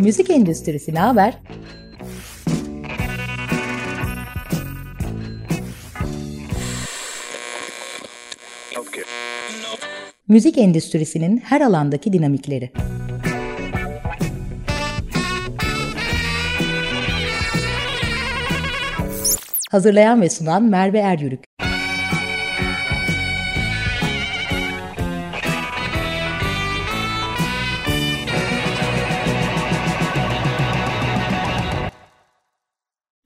Müzik endüstrisi ne haber? Müzik endüstrisinin her alandaki dinamikleri. Hazırlayan ve sunan Merve Eryürük.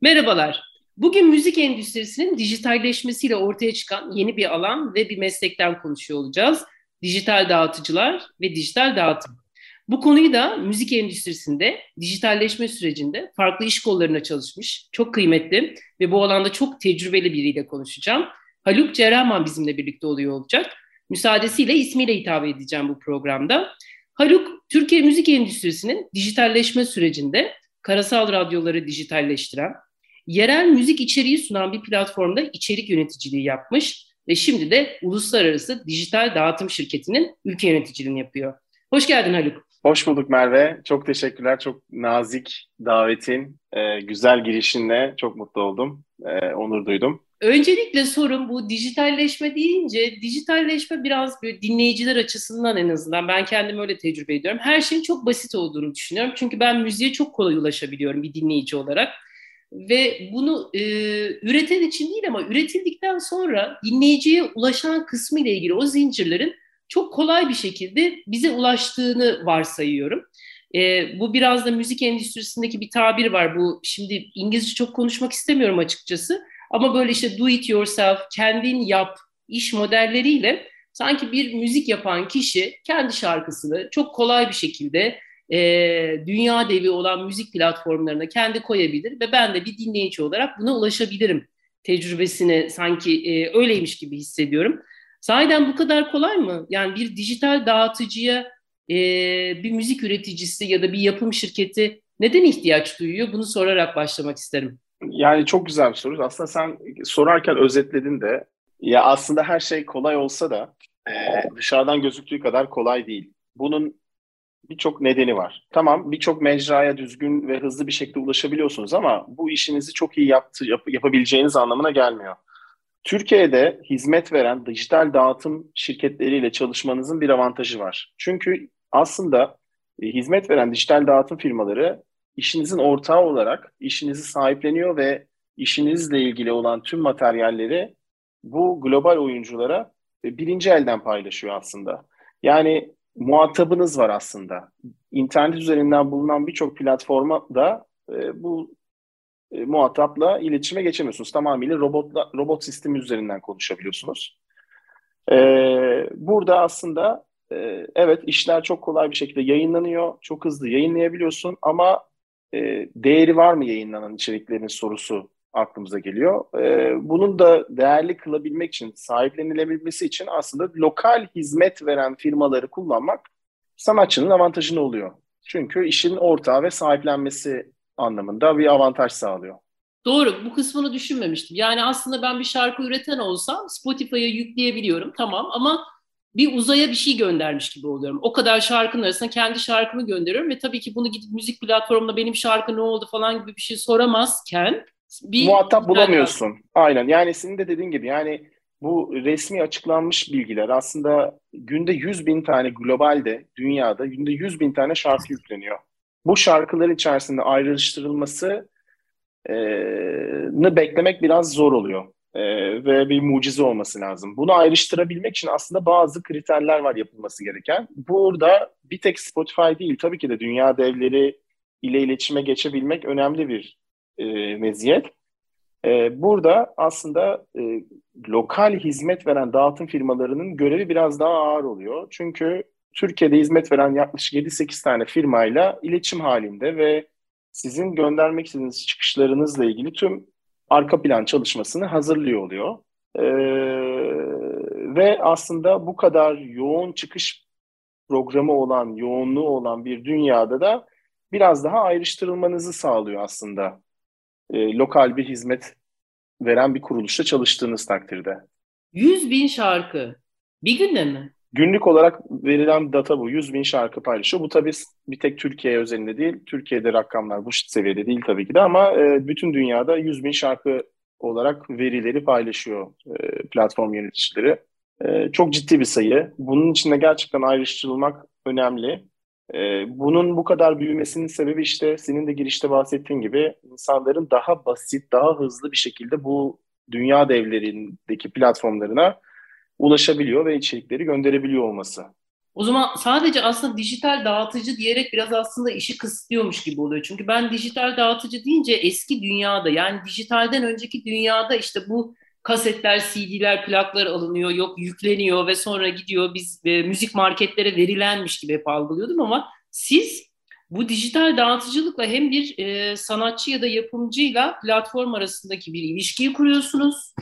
Merhabalar. Bugün müzik endüstrisinin dijitalleşmesiyle ortaya çıkan yeni bir alan ve bir meslekten konuşuyor olacağız. Dijital dağıtıcılar ve dijital dağıtım. Bu konuyu da müzik endüstrisinde dijitalleşme sürecinde farklı iş kollarına çalışmış, çok kıymetli ve bu alanda çok tecrübeli biriyle konuşacağım. Haluk Cerrahman bizimle birlikte oluyor olacak. Müsaadesiyle ismiyle hitap edeceğim bu programda. Haluk, Türkiye müzik endüstrisinin dijitalleşme sürecinde karasal radyoları dijitalleştiren, yerel müzik içeriği sunan bir platformda içerik yöneticiliği yapmış ve şimdi de uluslararası dijital dağıtım şirketinin ülke yöneticiliğini yapıyor. Hoş geldin Haluk. Hoş bulduk Merve. Çok teşekkürler. Çok nazik davetin, e, güzel girişinle çok mutlu oldum. E, onur duydum. Öncelikle sorun bu dijitalleşme deyince dijitalleşme biraz böyle dinleyiciler açısından en azından ben kendim öyle tecrübe ediyorum. Her şeyin çok basit olduğunu düşünüyorum. Çünkü ben müziğe çok kolay ulaşabiliyorum bir dinleyici olarak. Ve bunu e, üreten için değil ama üretildikten sonra dinleyiciye ulaşan kısmı ile ilgili o zincirlerin çok kolay bir şekilde bize ulaştığını varsayıyorum. E, bu biraz da müzik endüstrisindeki bir tabir var. Bu şimdi İngilizce çok konuşmak istemiyorum açıkçası. Ama böyle işte do it yourself, kendin yap iş modelleriyle sanki bir müzik yapan kişi kendi şarkısını çok kolay bir şekilde e, dünya devi olan müzik platformlarına kendi koyabilir ve ben de bir dinleyici olarak buna ulaşabilirim tecrübesini sanki e, öyleymiş gibi hissediyorum. Sahiden bu kadar kolay mı? Yani bir dijital dağıtıcıya e, bir müzik üreticisi ya da bir yapım şirketi neden ihtiyaç duyuyor? Bunu sorarak başlamak isterim. Yani çok güzel bir soru. Aslında sen sorarken özetledin de ya aslında her şey kolay olsa da e, dışarıdan gözüktüğü kadar kolay değil. Bunun birçok nedeni var. Tamam birçok mecraya düzgün ve hızlı bir şekilde ulaşabiliyorsunuz ama bu işinizi çok iyi yaptı, yap, yapabileceğiniz anlamına gelmiyor. Türkiye'de hizmet veren dijital dağıtım şirketleriyle çalışmanızın bir avantajı var. Çünkü aslında e, hizmet veren dijital dağıtım firmaları işinizin ortağı olarak işinizi sahipleniyor ve işinizle ilgili olan tüm materyalleri bu global oyunculara e, birinci elden paylaşıyor aslında. Yani muhatabınız var aslında. İnternet üzerinden bulunan birçok platforma da e, bu e, muhatapla iletişime geçemiyorsunuz. Tamamıyla robotla, robot sistemi üzerinden konuşabiliyorsunuz. E, burada aslında e, evet işler çok kolay bir şekilde yayınlanıyor. Çok hızlı yayınlayabiliyorsun ama e, değeri var mı yayınlanan içeriklerin sorusu aklımıza geliyor. E, bunun da değerli kılabilmek için, sahiplenilebilmesi için aslında lokal hizmet veren firmaları kullanmak sanatçının avantajını oluyor. Çünkü işin ortağı ve sahiplenmesi anlamında bir avantaj sağlıyor. Doğru, bu kısmını düşünmemiştim. Yani aslında ben bir şarkı üreten olsam Spotify'a yükleyebiliyorum, tamam ama bir uzaya bir şey göndermiş gibi oluyorum. O kadar şarkının arasında kendi şarkımı gönderiyorum ve tabii ki bunu gidip müzik platformunda benim şarkı ne oldu falan gibi bir şey soramazken bir muhatap bulamıyorsun. Var. Aynen. Yani senin de dediğin gibi yani bu resmi açıklanmış bilgiler aslında günde 100 bin tane globalde dünyada günde 100 bin tane şarkı yükleniyor. Bu şarkılar içerisinde ayrıştırılması e, beklemek biraz zor oluyor e, ve bir mucize olması lazım. Bunu ayrıştırabilmek için aslında bazı kriterler var yapılması gereken. Burada bir tek Spotify değil tabii ki de dünya devleri ile iletişime geçebilmek önemli bir e, meziyet. E, burada aslında e, lokal hizmet veren dağıtım firmalarının görevi biraz daha ağır oluyor. Çünkü Türkiye'de hizmet veren yaklaşık 7-8 tane firmayla iletişim halinde ve sizin göndermek istediğiniz çıkışlarınızla ilgili tüm arka plan çalışmasını hazırlıyor oluyor. Ee, ve aslında bu kadar yoğun çıkış programı olan, yoğunluğu olan bir dünyada da biraz daha ayrıştırılmanızı sağlıyor aslında. Ee, lokal bir hizmet veren bir kuruluşta çalıştığınız takdirde. 100 bin şarkı bir günde mi? Günlük olarak verilen data bu. 100 bin şarkı paylaşıyor. Bu tabii bir tek Türkiye özelinde değil. Türkiye'de rakamlar bu seviyede değil tabii ki de ama e, bütün dünyada 100 bin şarkı olarak verileri paylaşıyor e, platform yöneticileri. E, çok ciddi bir sayı. Bunun içinde gerçekten ayrıştırılmak önemli. E, bunun bu kadar büyümesinin sebebi işte senin de girişte bahsettiğin gibi insanların daha basit, daha hızlı bir şekilde bu dünya devlerindeki platformlarına ulaşabiliyor ve içerikleri gönderebiliyor olması. O zaman sadece aslında dijital dağıtıcı diyerek biraz aslında işi kısıtlıyormuş gibi oluyor. Çünkü ben dijital dağıtıcı deyince eski dünyada yani dijitalden önceki dünyada işte bu kasetler, CD'ler, plaklar alınıyor, yok yükleniyor ve sonra gidiyor biz e, müzik marketlere verilenmiş gibi hep algılıyordum ama siz bu dijital dağıtıcılıkla hem bir e, sanatçı ya da yapımcıyla platform arasındaki bir ilişkiyi kuruyorsunuz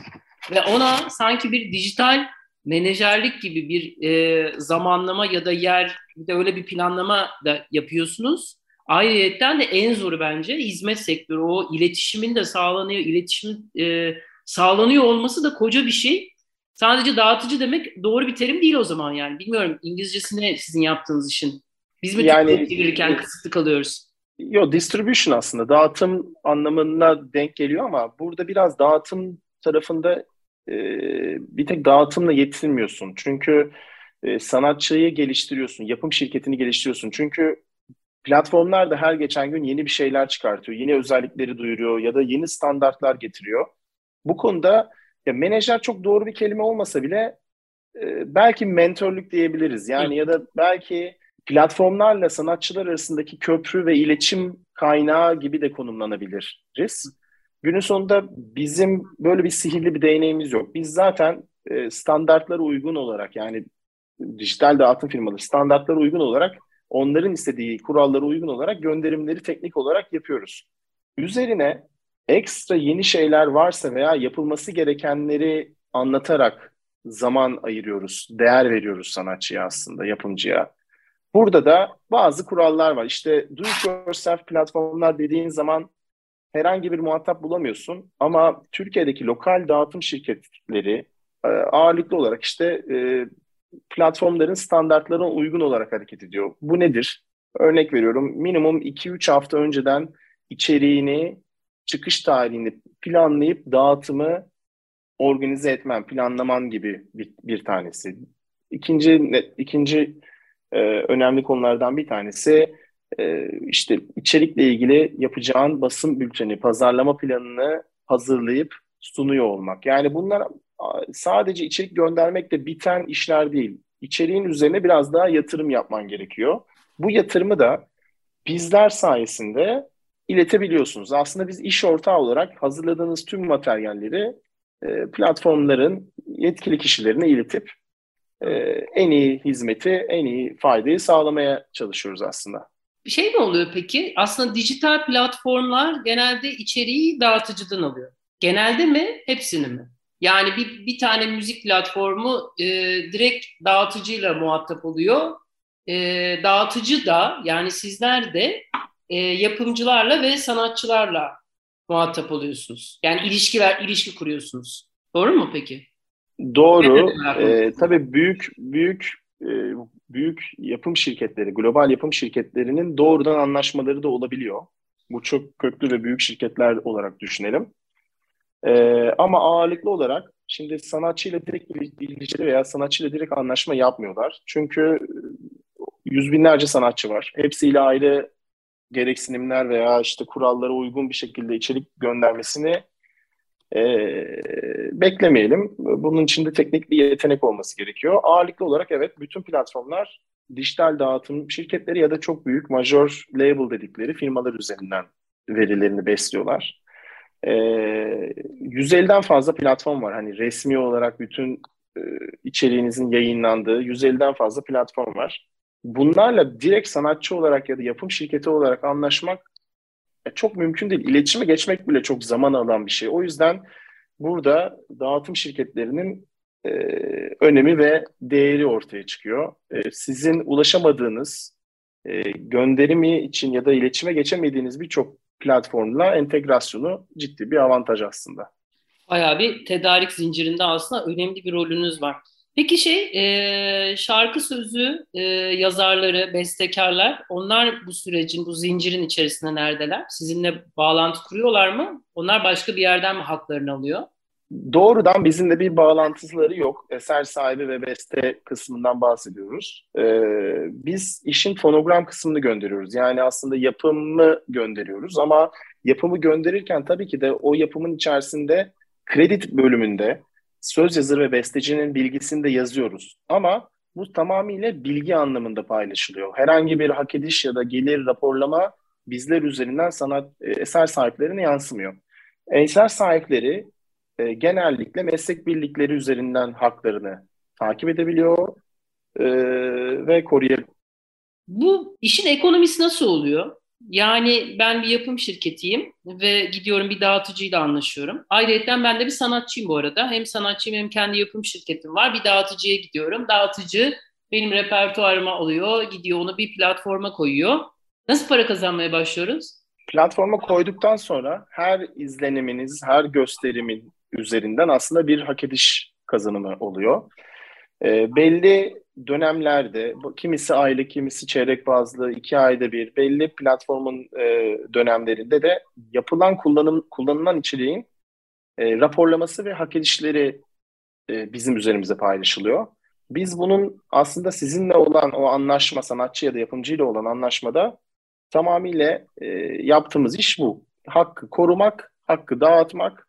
ve ona sanki bir dijital menajerlik gibi bir e, zamanlama ya da yer bir de öyle bir planlama da yapıyorsunuz. Ayrıyeten de en zoru bence hizmet sektörü. O iletişimin de sağlanıyor, iletişimin e, sağlanıyor olması da koca bir şey. Sadece dağıtıcı demek doğru bir terim değil o zaman yani. Bilmiyorum İngilizcesi ne sizin yaptığınız işin? Biz mi yani, çevirirken kısıtlı kalıyoruz? Yok distribution aslında dağıtım anlamına denk geliyor ama burada biraz dağıtım tarafında e, bir tek dağıtımla yetinmiyorsun. Çünkü e, sanatçıyı geliştiriyorsun, yapım şirketini geliştiriyorsun. Çünkü platformlar da her geçen gün yeni bir şeyler çıkartıyor, yeni özellikleri duyuruyor ya da yeni standartlar getiriyor. Bu konuda ya menajer çok doğru bir kelime olmasa bile e, belki mentörlük diyebiliriz. Yani ya da belki platformlarla sanatçılar arasındaki köprü ve iletişim kaynağı gibi de konumlanabiliriz. Günün sonunda bizim böyle bir sihirli bir değneğimiz yok. Biz zaten e, standartlara uygun olarak yani dijital dağıtım firmaları standartlara uygun olarak onların istediği kurallara uygun olarak gönderimleri teknik olarak yapıyoruz. Üzerine ekstra yeni şeyler varsa veya yapılması gerekenleri anlatarak zaman ayırıyoruz, değer veriyoruz sanatçıya aslında, yapımcıya. Burada da bazı kurallar var. İşte do it yourself platformlar dediğin zaman herhangi bir muhatap bulamıyorsun. Ama Türkiye'deki lokal dağıtım şirketleri e, ağırlıklı olarak işte e, platformların standartlarına uygun olarak hareket ediyor. Bu nedir? Örnek veriyorum minimum 2-3 hafta önceden içeriğini, çıkış tarihini planlayıp dağıtımı organize etmen, planlaman gibi bir, bir tanesi. İkinci, ikinci e, önemli konulardan bir tanesi e, işte içerikle ilgili yapacağın basın bülteni, pazarlama planını hazırlayıp sunuyor olmak. Yani bunlar sadece içerik göndermekle biten işler değil. İçeriğin üzerine biraz daha yatırım yapman gerekiyor. Bu yatırımı da bizler sayesinde iletebiliyorsunuz. Aslında biz iş ortağı olarak hazırladığınız tüm materyalleri e, platformların yetkili kişilerine iletip e, en iyi hizmeti, en iyi faydayı sağlamaya çalışıyoruz aslında. Bir şey mi oluyor peki? Aslında dijital platformlar genelde içeriği dağıtıcıdan alıyor. Genelde mi, hepsini mi? Yani bir, bir tane müzik platformu e, direkt dağıtıcıyla muhatap oluyor. E, dağıtıcı da yani sizler de e, yapımcılarla ve sanatçılarla muhatap oluyorsunuz. Yani ilişkiler, ilişki kuruyorsunuz. Doğru mu peki? Doğru. Ee, tabii büyük büyük e, büyük yapım şirketleri, global yapım şirketlerinin doğrudan anlaşmaları da olabiliyor. Bu çok köklü ve büyük şirketler olarak düşünelim. Ee, ama ağırlıklı olarak şimdi sanatçıyla direkt ilişkili veya sanatçıyla direkt anlaşma yapmıyorlar. Çünkü yüz binlerce sanatçı var. Hepsiyle ayrı gereksinimler veya işte kurallara uygun bir şekilde içerik göndermesini e, beklemeyelim. Bunun içinde teknik bir yetenek olması gerekiyor. Ağırlıklı olarak evet bütün platformlar dijital dağıtım şirketleri ya da çok büyük major label dedikleri firmalar üzerinden verilerini besliyorlar. E, 150'den fazla platform var. Hani resmi olarak bütün e, içeriğinizin yayınlandığı 150'den fazla platform var bunlarla direkt sanatçı olarak ya da yapım şirketi olarak anlaşmak e, çok mümkün değil. İletişime geçmek bile çok zaman alan bir şey. O yüzden burada dağıtım şirketlerinin e, önemi ve değeri ortaya çıkıyor. E, sizin ulaşamadığınız e, gönderimi için ya da iletişime geçemediğiniz birçok platformla entegrasyonu ciddi bir avantaj aslında. Bayağı bir tedarik zincirinde aslında önemli bir rolünüz var. Peki şey e, şarkı sözü e, yazarları, bestekarlar onlar bu sürecin, bu zincirin içerisinde neredeler? Sizinle bağlantı kuruyorlar mı? Onlar başka bir yerden mi haklarını alıyor? Doğrudan bizimle bir bağlantıları yok. Eser sahibi ve beste kısmından bahsediyoruz. Ee, biz işin fonogram kısmını gönderiyoruz. Yani aslında yapımı gönderiyoruz ama yapımı gönderirken tabii ki de o yapımın içerisinde kredi bölümünde söz yazarı ve bestecinin bilgisini de yazıyoruz. Ama bu tamamıyla bilgi anlamında paylaşılıyor. Herhangi bir hak ediş ya da gelir raporlama bizler üzerinden sanat e, eser sahiplerine yansımıyor. Eser sahipleri e, genellikle meslek birlikleri üzerinden haklarını takip edebiliyor e, ve koruyabiliyor. Bu işin ekonomisi nasıl oluyor? Yani ben bir yapım şirketiyim ve gidiyorum bir dağıtıcıyla anlaşıyorum. Ayrıca ben de bir sanatçıyım bu arada. Hem sanatçıyım hem kendi yapım şirketim var. Bir dağıtıcıya gidiyorum. Dağıtıcı benim repertuarıma alıyor, gidiyor onu bir platforma koyuyor. Nasıl para kazanmaya başlıyoruz? Platforma koyduktan sonra her izleniminiz, her gösterimin üzerinden aslında bir hak ediş kazanımı oluyor. E, belli dönemlerde, kimisi aylık, kimisi çeyrek bazlı, iki ayda bir, belli platformun e, dönemlerinde de yapılan kullanım kullanılan içeriğin e, raporlaması ve hak edişleri e, bizim üzerimize paylaşılıyor. Biz bunun aslında sizinle olan o anlaşma, sanatçı ya da yapımcıyla olan anlaşmada tamamıyla e, yaptığımız iş bu. Hakkı korumak, hakkı dağıtmak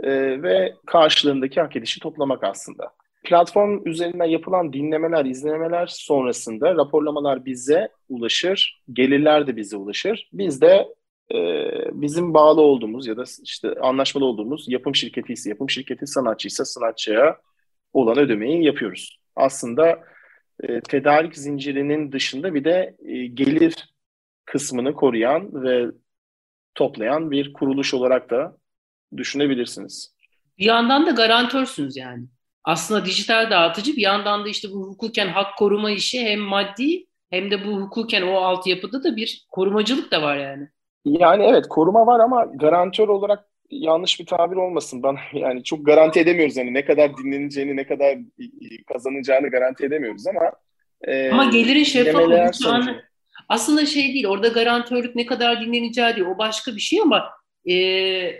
e, ve karşılığındaki hak edişi toplamak aslında. Platform üzerinden yapılan dinlemeler, izlemeler sonrasında raporlamalar bize ulaşır, gelirler de bize ulaşır. Biz de e, bizim bağlı olduğumuz ya da işte anlaşmalı olduğumuz yapım şirketi ise yapım şirketi, sanatçı ise sanatçıya olan ödemeyi yapıyoruz. Aslında e, tedarik zincirinin dışında bir de e, gelir kısmını koruyan ve toplayan bir kuruluş olarak da düşünebilirsiniz. Bir yandan da garantörsünüz yani. Aslında dijital dağıtıcı bir yandan da işte bu hukuken hak koruma işi hem maddi hem de bu hukuken o altyapıda da bir korumacılık da var yani. Yani evet koruma var ama garantör olarak yanlış bir tabir olmasın bana yani çok garanti edemiyoruz yani ne kadar dinleneceğini ne kadar kazanacağını garanti edemiyoruz ama e, ama gelirin şeffaf olacağını aslında şey değil orada garantörlük ne kadar dinleneceği değil o başka bir şey ama e,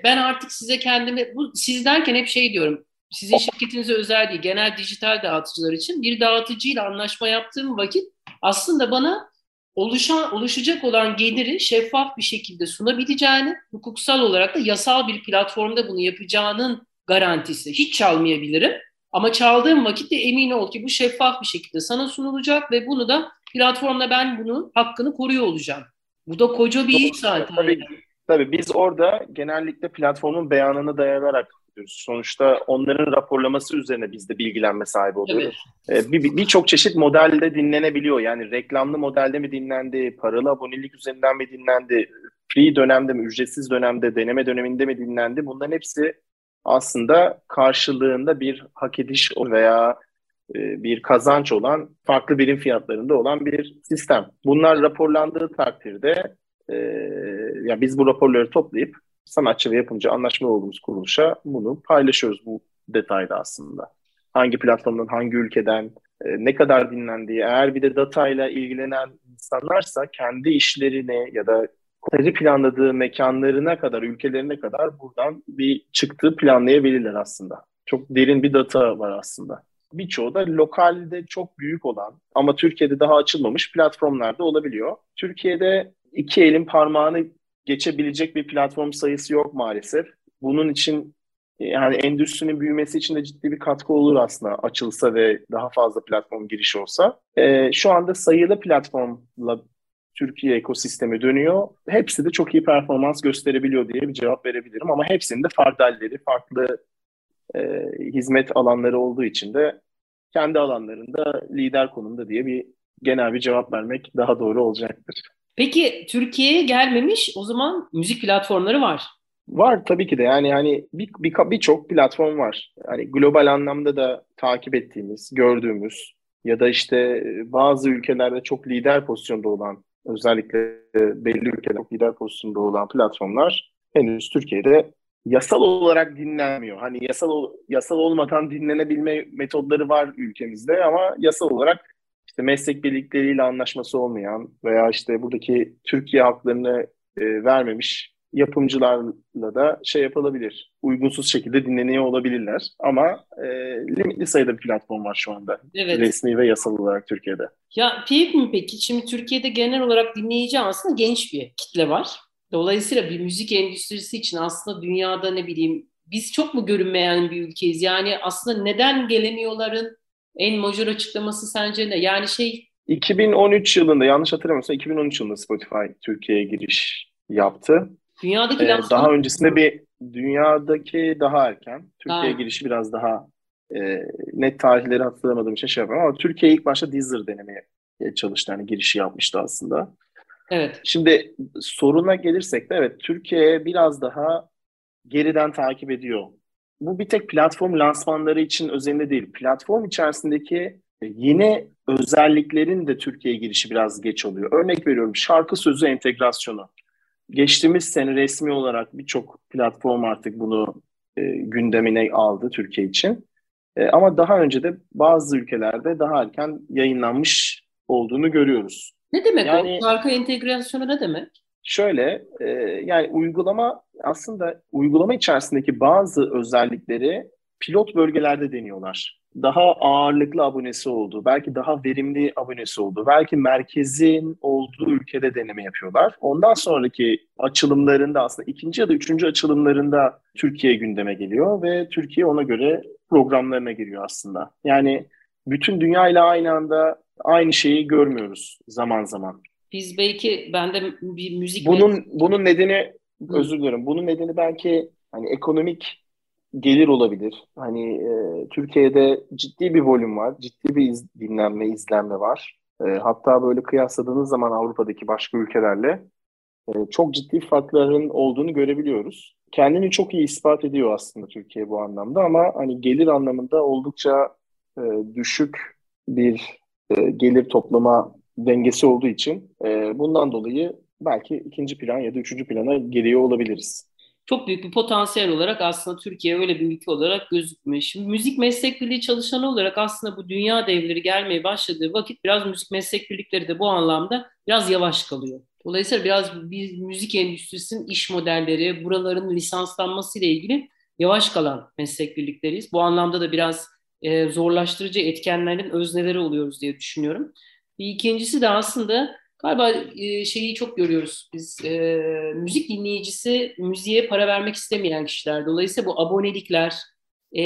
ben artık size kendimi bu siz derken hep şey diyorum sizin şirketinize özel değil genel dijital dağıtıcılar için bir dağıtıcıyla anlaşma yaptığım vakit aslında bana oluşan oluşacak olan geliri şeffaf bir şekilde sunabileceğini, hukuksal olarak da yasal bir platformda bunu yapacağının garantisi. Hiç çalmayabilirim ama çaldığım vakit de emin ol ki bu şeffaf bir şekilde sana sunulacak ve bunu da platformda ben bunun hakkını koruyor olacağım. Bu da koca bir iş zaten. Tabii, tabii biz orada genellikle platformun beyanını dayanarak yapıyoruz. Sonuçta onların raporlaması üzerine biz de bilgilenme sahibi oluyoruz. Ee, Birçok bir, bir çeşit modelde dinlenebiliyor. Yani reklamlı modelde mi dinlendi, paralı abonelik üzerinden mi dinlendi, free dönemde mi, ücretsiz dönemde, deneme döneminde mi dinlendi? Bunların hepsi aslında karşılığında bir hak ediş veya e, bir kazanç olan farklı birim fiyatlarında olan bir sistem. Bunlar raporlandığı takdirde e, ya biz bu raporları toplayıp sanatçı ve yapımcı anlaşmalı olduğumuz kuruluşa bunu paylaşıyoruz bu detayda aslında. Hangi platformdan, hangi ülkeden, e, ne kadar dinlendiği, eğer bir de datayla ilgilenen insanlarsa kendi işlerini ya da kotacı planladığı mekanlarına kadar, ülkelerine kadar buradan bir çıktı planlayabilirler aslında. Çok derin bir data var aslında. Birçoğu da lokalde çok büyük olan ama Türkiye'de daha açılmamış platformlarda olabiliyor. Türkiye'de iki elin parmağını geçebilecek bir platform sayısı yok maalesef. Bunun için yani endüstrinin büyümesi için de ciddi bir katkı olur aslında açılsa ve daha fazla platform girişi olsa. Ee, şu anda sayılı platformla Türkiye ekosistemi dönüyor. Hepsi de çok iyi performans gösterebiliyor diye bir cevap verebilirim ama hepsinin de fardelleri, farklı e, hizmet alanları olduğu için de kendi alanlarında lider konumda diye bir genel bir cevap vermek daha doğru olacaktır. Peki Türkiye'ye gelmemiş o zaman müzik platformları var. Var tabii ki de yani yani bir birçok bir platform var. Yani global anlamda da takip ettiğimiz, gördüğümüz ya da işte bazı ülkelerde çok lider pozisyonda olan özellikle belli ülkelerde çok lider pozisyonda olan platformlar henüz Türkiye'de yasal olarak dinlenmiyor. Hani yasal yasal olmadan dinlenebilme metodları var ülkemizde ama yasal olarak işte meslek birlikleriyle anlaşması olmayan veya işte buradaki Türkiye haklarını e, vermemiş yapımcılarla da şey yapılabilir. Uygunsuz şekilde dinleniyor olabilirler. Ama e, limitli sayıda bir platform var şu anda. Evet. Resmi ve yasal olarak Türkiye'de. Ya teyip mi peki? Şimdi Türkiye'de genel olarak dinleyici aslında genç bir kitle var. Dolayısıyla bir müzik endüstrisi için aslında dünyada ne bileyim biz çok mu görünmeyen bir ülkeyiz? Yani aslında neden gelemiyorların en majör açıklaması sence ne? Yani şey 2013 yılında yanlış hatırlamıyorsam 2013 yılında Spotify Türkiye'ye giriş yaptı. Dünyadaki ee, daha öncesinde bir dünyadaki daha erken. Türkiye'ye girişi biraz daha e, net tarihleri hatırlamadığım için şey yapamam ama Türkiye ilk başta Deezer denemeye çalıştı. Yani girişi yapmıştı aslında. Evet. Şimdi soruna gelirsek de evet Türkiye biraz daha geriden takip ediyor. Bu bir tek platform lansmanları için özelinde değil. Platform içerisindeki yeni özelliklerin de Türkiye'ye girişi biraz geç oluyor. Örnek veriyorum şarkı sözü entegrasyonu. Geçtiğimiz sene resmi olarak birçok platform artık bunu e, gündemine aldı Türkiye için. E, ama daha önce de bazı ülkelerde daha erken yayınlanmış olduğunu görüyoruz. Ne demek yani, o? Şarkı entegrasyonu ne demek? Şöyle, e, yani uygulama aslında uygulama içerisindeki bazı özellikleri pilot bölgelerde deniyorlar. Daha ağırlıklı abonesi oldu, belki daha verimli abonesi oldu, belki merkezin olduğu ülkede deneme yapıyorlar. Ondan sonraki açılımlarında aslında ikinci ya da üçüncü açılımlarında Türkiye gündeme geliyor ve Türkiye ona göre programlarına giriyor aslında. Yani bütün dünya ile aynı anda aynı şeyi görmüyoruz zaman zaman. Biz belki ben de bir müzik bunun bunun nedeni özür dilerim. Bunun nedeni belki hani ekonomik gelir olabilir. Hani e, Türkiye'de ciddi bir volüm var, ciddi bir iz, dinlenme, izlenme var. E, hatta böyle kıyasladığınız zaman Avrupa'daki başka ülkelerle e, çok ciddi farkların olduğunu görebiliyoruz. Kendini çok iyi ispat ediyor aslında Türkiye bu anlamda ama hani gelir anlamında oldukça e, düşük bir e, gelir toplama dengesi olduğu için e, bundan dolayı belki ikinci plan ya da üçüncü plana geliyor olabiliriz. Çok büyük bir potansiyel olarak aslında Türkiye öyle bir ülke olarak gözükmüyor. Şimdi müzik meslek birliği çalışanı olarak aslında bu dünya devleri gelmeye başladığı vakit biraz müzik meslek birlikleri de bu anlamda biraz yavaş kalıyor. Dolayısıyla biraz bir müzik endüstrisinin iş modelleri, buraların lisanslanması ile ilgili yavaş kalan meslek birlikleriyiz. Bu anlamda da biraz e, zorlaştırıcı etkenlerin özneleri oluyoruz diye düşünüyorum. Bir ikincisi de aslında galiba e, şeyi çok görüyoruz biz e, müzik dinleyicisi müziğe para vermek istemeyen kişiler. Dolayısıyla bu abonelikler, e,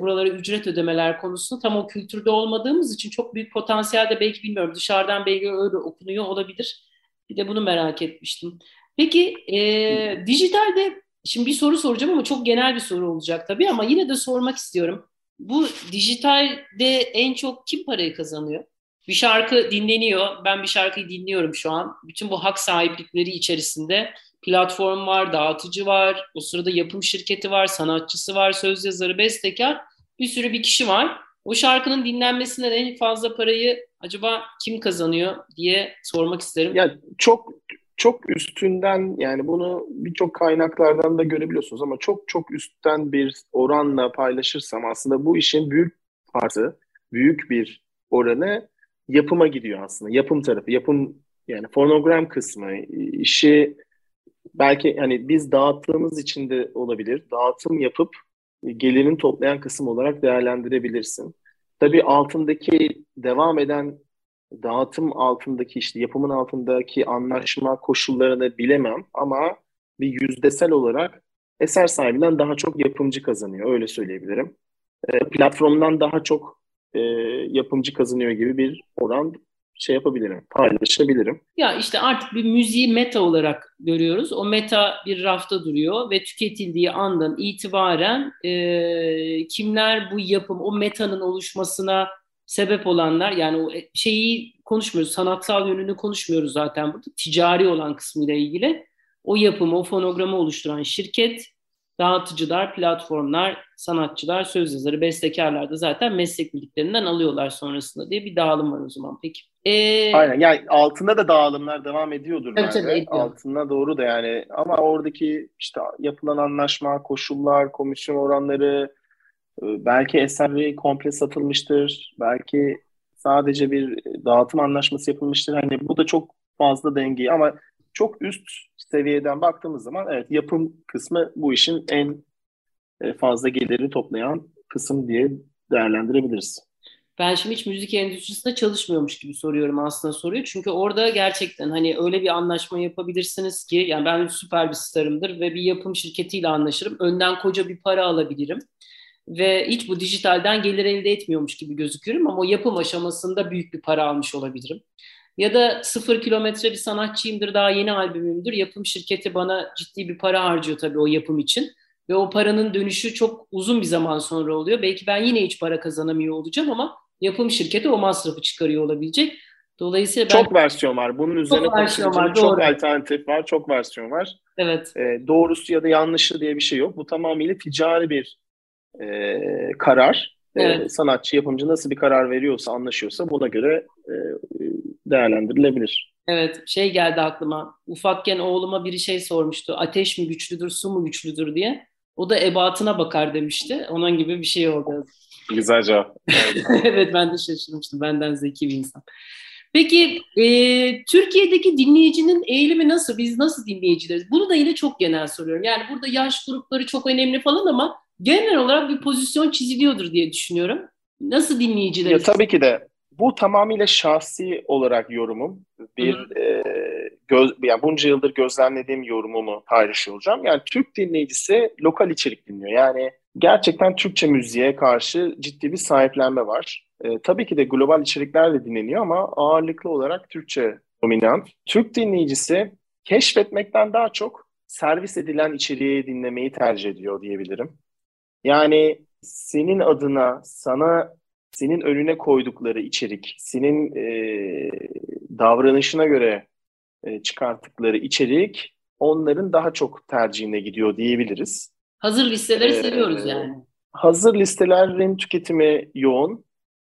buralara ücret ödemeler konusunda tam o kültürde olmadığımız için çok büyük potansiyel de belki bilmiyorum dışarıdan belki öyle okunuyor olabilir. Bir de bunu merak etmiştim. Peki e, dijitalde şimdi bir soru soracağım ama çok genel bir soru olacak tabii ama yine de sormak istiyorum. Bu dijitalde en çok kim parayı kazanıyor? Bir şarkı dinleniyor. Ben bir şarkıyı dinliyorum şu an. Bütün bu hak sahiplikleri içerisinde platform var, dağıtıcı var, o sırada yapım şirketi var, sanatçısı var, söz yazarı, bestekar. Bir sürü bir kişi var. O şarkının dinlenmesinden en fazla parayı acaba kim kazanıyor diye sormak isterim. Ya çok çok üstünden yani bunu birçok kaynaklardan da görebiliyorsunuz ama çok çok üstten bir oranla paylaşırsam aslında bu işin büyük parti, büyük bir oranı yapıma gidiyor aslında. Yapım tarafı, yapım yani fonogram kısmı, işi belki hani biz dağıttığımız için de olabilir. Dağıtım yapıp gelirin toplayan kısım olarak değerlendirebilirsin. Tabii altındaki devam eden dağıtım altındaki işte yapımın altındaki anlaşma koşullarını bilemem ama bir yüzdesel olarak eser sahibinden daha çok yapımcı kazanıyor öyle söyleyebilirim. E, platformdan daha çok e, yapımcı kazanıyor gibi bir oran şey yapabilirim, paylaşabilirim. Ya işte artık bir müziği meta olarak görüyoruz. O meta bir rafta duruyor ve tüketildiği andan itibaren e, kimler bu yapım, o metanın oluşmasına sebep olanlar yani o şeyi konuşmuyoruz, sanatsal yönünü konuşmuyoruz zaten burada. Ticari olan kısmıyla ilgili o yapımı, o fonogramı oluşturan şirket Dağıtıcılar, platformlar, sanatçılar, söz yazarı, bestekarlar da zaten meslek birliklerinden alıyorlar sonrasında diye bir dağılım var o zaman. Peki. Ee, Aynen yani altında da dağılımlar devam ediyordur evet, bence. Ediyor. Altında doğru da yani ama oradaki işte yapılan anlaşma, koşullar, komisyon oranları e, belki eseri komple satılmıştır. Belki sadece bir dağıtım anlaşması yapılmıştır. Hani bu da çok fazla dengeyi ama çok üst seviyeden baktığımız zaman evet yapım kısmı bu işin en e, fazla geliri toplayan kısım diye değerlendirebiliriz. Ben şimdi hiç müzik endüstrisinde çalışmıyormuş gibi soruyorum aslında soruyu. Çünkü orada gerçekten hani öyle bir anlaşma yapabilirsiniz ki yani ben süper bir starımdır ve bir yapım şirketiyle anlaşırım. Önden koca bir para alabilirim. Ve hiç bu dijitalden gelir elde etmiyormuş gibi gözükürüm ama yapım aşamasında büyük bir para almış olabilirim. Ya da sıfır kilometre bir sanatçıyımdır, daha yeni albümümdür. Yapım şirketi bana ciddi bir para harcıyor tabii o yapım için. Ve o paranın dönüşü çok uzun bir zaman sonra oluyor. Belki ben yine hiç para kazanamıyor olacağım ama yapım şirketi o masrafı çıkarıyor olabilecek. Dolayısıyla ben... Çok versiyon var. Bunun üzerine çok versiyon var. Çok doğru. alternatif var. Çok versiyon var. Evet. Ee, doğrusu ya da yanlışı diye bir şey yok. Bu tamamıyla ticari bir e, karar. Ee, evet. E, sanatçı, yapımcı nasıl bir karar veriyorsa, anlaşıyorsa buna göre e, değerlendirilebilir. Evet, şey geldi aklıma. Ufakken oğluma biri şey sormuştu. Ateş mi güçlüdür, su mu güçlüdür diye. O da ebatına bakar demişti. Onun gibi bir şey oldu. Güzel cevap. evet ben de şaşırmıştım. Benden zeki bir insan. Peki e, Türkiye'deki dinleyicinin eğilimi nasıl? Biz nasıl dinleyicileriz? Bunu da yine çok genel soruyorum. Yani burada yaş grupları çok önemli falan ama genel olarak bir pozisyon çiziliyordur diye düşünüyorum. Nasıl dinleyicileriz? Ya, tabii ki de bu tamamıyla şahsi olarak yorumum. Bir e, göz, yani bunca yıldır gözlemlediğim yorumumu paylaşıyor olacağım. Yani Türk dinleyicisi lokal içerik dinliyor. Yani gerçekten Türkçe müziğe karşı ciddi bir sahiplenme var. E, tabii ki de global içerikler de dinleniyor ama ağırlıklı olarak Türkçe dominant. Türk dinleyicisi keşfetmekten daha çok servis edilen içeriği dinlemeyi tercih ediyor diyebilirim. Yani senin adına sana senin önüne koydukları içerik, senin e, davranışına göre e, çıkarttıkları içerik onların daha çok tercihine gidiyor diyebiliriz. Hazır listeleri ee, seviyoruz yani. Hazır listelerin tüketimi yoğun.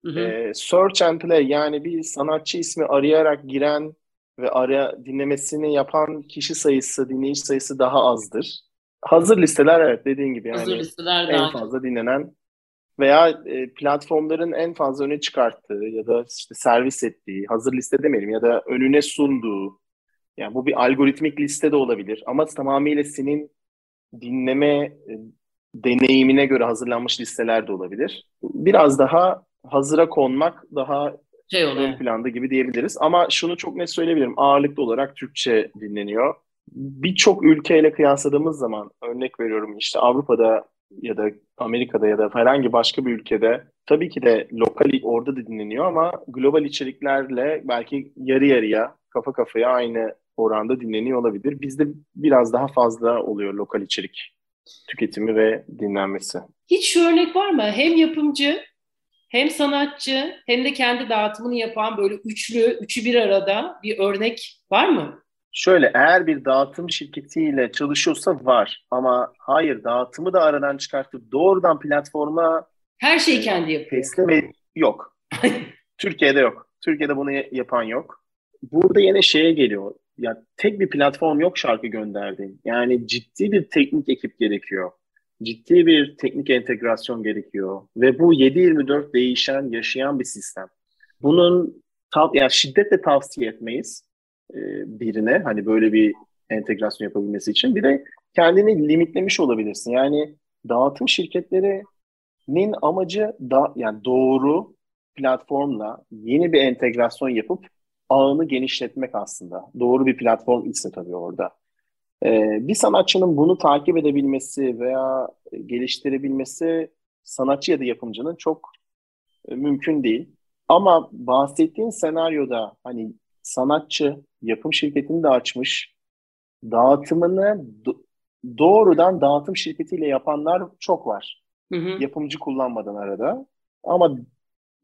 Hı hı. E, search and play yani bir sanatçı ismi arayarak giren ve ara dinlemesini yapan kişi sayısı, dinleyici sayısı daha azdır. Hazır listeler evet dediğin gibi yani Hazır listeler en fazla dinlenen veya e, platformların en fazla öne çıkarttığı ya da işte servis ettiği, hazır liste demeyelim ya da önüne sunduğu, yani bu bir algoritmik liste de olabilir ama tamamıyla senin dinleme e, deneyimine göre hazırlanmış listeler de olabilir. Biraz daha hazıra konmak daha şey ön planda gibi diyebiliriz. Ama şunu çok net söyleyebilirim. Ağırlıklı olarak Türkçe dinleniyor. Birçok ülkeyle kıyasladığımız zaman örnek veriyorum işte Avrupa'da ya da Amerika'da ya da herhangi başka bir ülkede tabii ki de lokal orada da dinleniyor ama global içeriklerle belki yarı yarıya kafa kafaya aynı oranda dinleniyor olabilir. Bizde biraz daha fazla oluyor lokal içerik tüketimi ve dinlenmesi. Hiç şu örnek var mı? Hem yapımcı hem sanatçı hem de kendi dağıtımını yapan böyle üçlü, üçü bir arada bir örnek var mı? Şöyle eğer bir dağıtım şirketiyle çalışıyorsa var ama hayır dağıtımı da aradan çıkartıp doğrudan platforma her şeyi kendi yapıyor. Teslim yok. Türkiye'de yok. Türkiye'de bunu yapan yok. Burada yine şeye geliyor. Ya tek bir platform yok şarkı gönderdiğin. Yani ciddi bir teknik ekip gerekiyor. Ciddi bir teknik entegrasyon gerekiyor ve bu 7/24 değişen, yaşayan bir sistem. Bunun tav yani şiddetle tavsiye etmeyiz e, birine hani böyle bir entegrasyon yapabilmesi için. Bir de kendini limitlemiş olabilirsin. Yani dağıtım şirketlerinin amacı da yani doğru platformla yeni bir entegrasyon yapıp ağını genişletmek aslında. Doğru bir platform ise tabii orada. Ee, bir sanatçının bunu takip edebilmesi veya geliştirebilmesi sanatçı ya da yapımcının çok e, mümkün değil. Ama bahsettiğin senaryoda hani sanatçı yapım şirketini de açmış. Dağıtımını do- doğrudan dağıtım şirketiyle yapanlar çok var. Hı hı. Yapımcı kullanmadan arada. Ama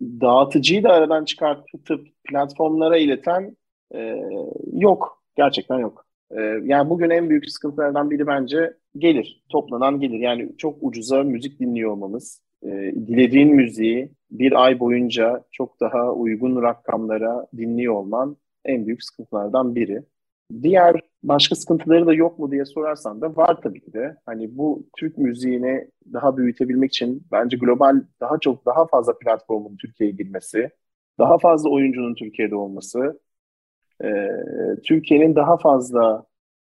dağıtıcıyı da aradan çıkartıp platformlara ileten e, yok. Gerçekten yok. E, yani bugün en büyük sıkıntılardan biri bence gelir, toplanan gelir. Yani çok ucuza müzik dinliyor olmamız, e, dilediğin müziği bir ay boyunca çok daha uygun rakamlara dinliyor olman en büyük sıkıntılardan biri. Diğer başka sıkıntıları da yok mu diye sorarsan da var tabii ki de. Hani bu Türk müziğini daha büyütebilmek için bence global daha çok daha fazla platformun Türkiye'ye girmesi, daha fazla oyuncunun Türkiye'de olması, e, Türkiye'nin daha fazla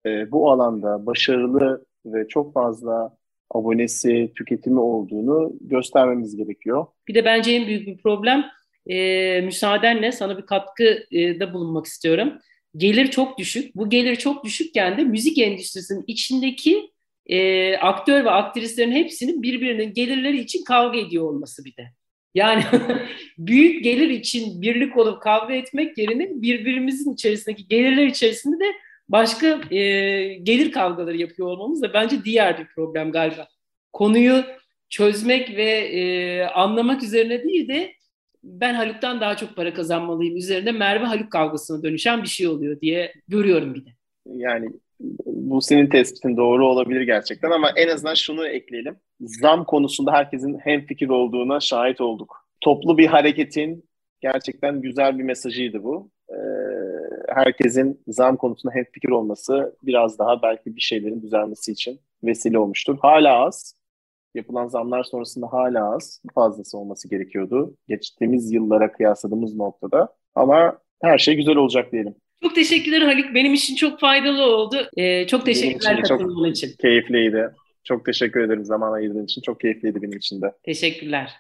e, bu alanda başarılı ve çok fazla abonesi, tüketimi olduğunu göstermemiz gerekiyor. Bir de bence en büyük bir problem e, müsaadenle sana bir katkıda bulunmak istiyorum. Gelir çok düşük. Bu gelir çok düşükken de müzik endüstrisinin içindeki e, aktör ve aktrislerin hepsinin birbirinin gelirleri için kavga ediyor olması bir de. Yani büyük gelir için birlik olup kavga etmek yerine birbirimizin içerisindeki gelirler içerisinde de başka e, gelir kavgaları yapıyor olmamız da bence diğer bir problem galiba. Konuyu çözmek ve e, anlamak üzerine değil de ben Haluk'tan daha çok para kazanmalıyım üzerinde Merve Haluk kavgasına dönüşen bir şey oluyor diye görüyorum bir de. Yani bu senin tespitin doğru olabilir gerçekten ama en azından şunu ekleyelim. Zam konusunda herkesin hem fikir olduğuna şahit olduk. Toplu bir hareketin gerçekten güzel bir mesajıydı bu. Ee, herkesin zam konusunda hem fikir olması biraz daha belki bir şeylerin düzelmesi için vesile olmuştur. Hala az. Yapılan zamlar sonrasında hala az. Fazlası olması gerekiyordu. Geçtiğimiz yıllara kıyasladığımız noktada. Ama her şey güzel olacak diyelim. Çok teşekkürler Haluk. Benim için çok faydalı oldu. Ee, çok teşekkürler katılımın için. Keyifliydi. Çok teşekkür ederim zaman ayırdığın için. Çok keyifliydi benim için de. Teşekkürler.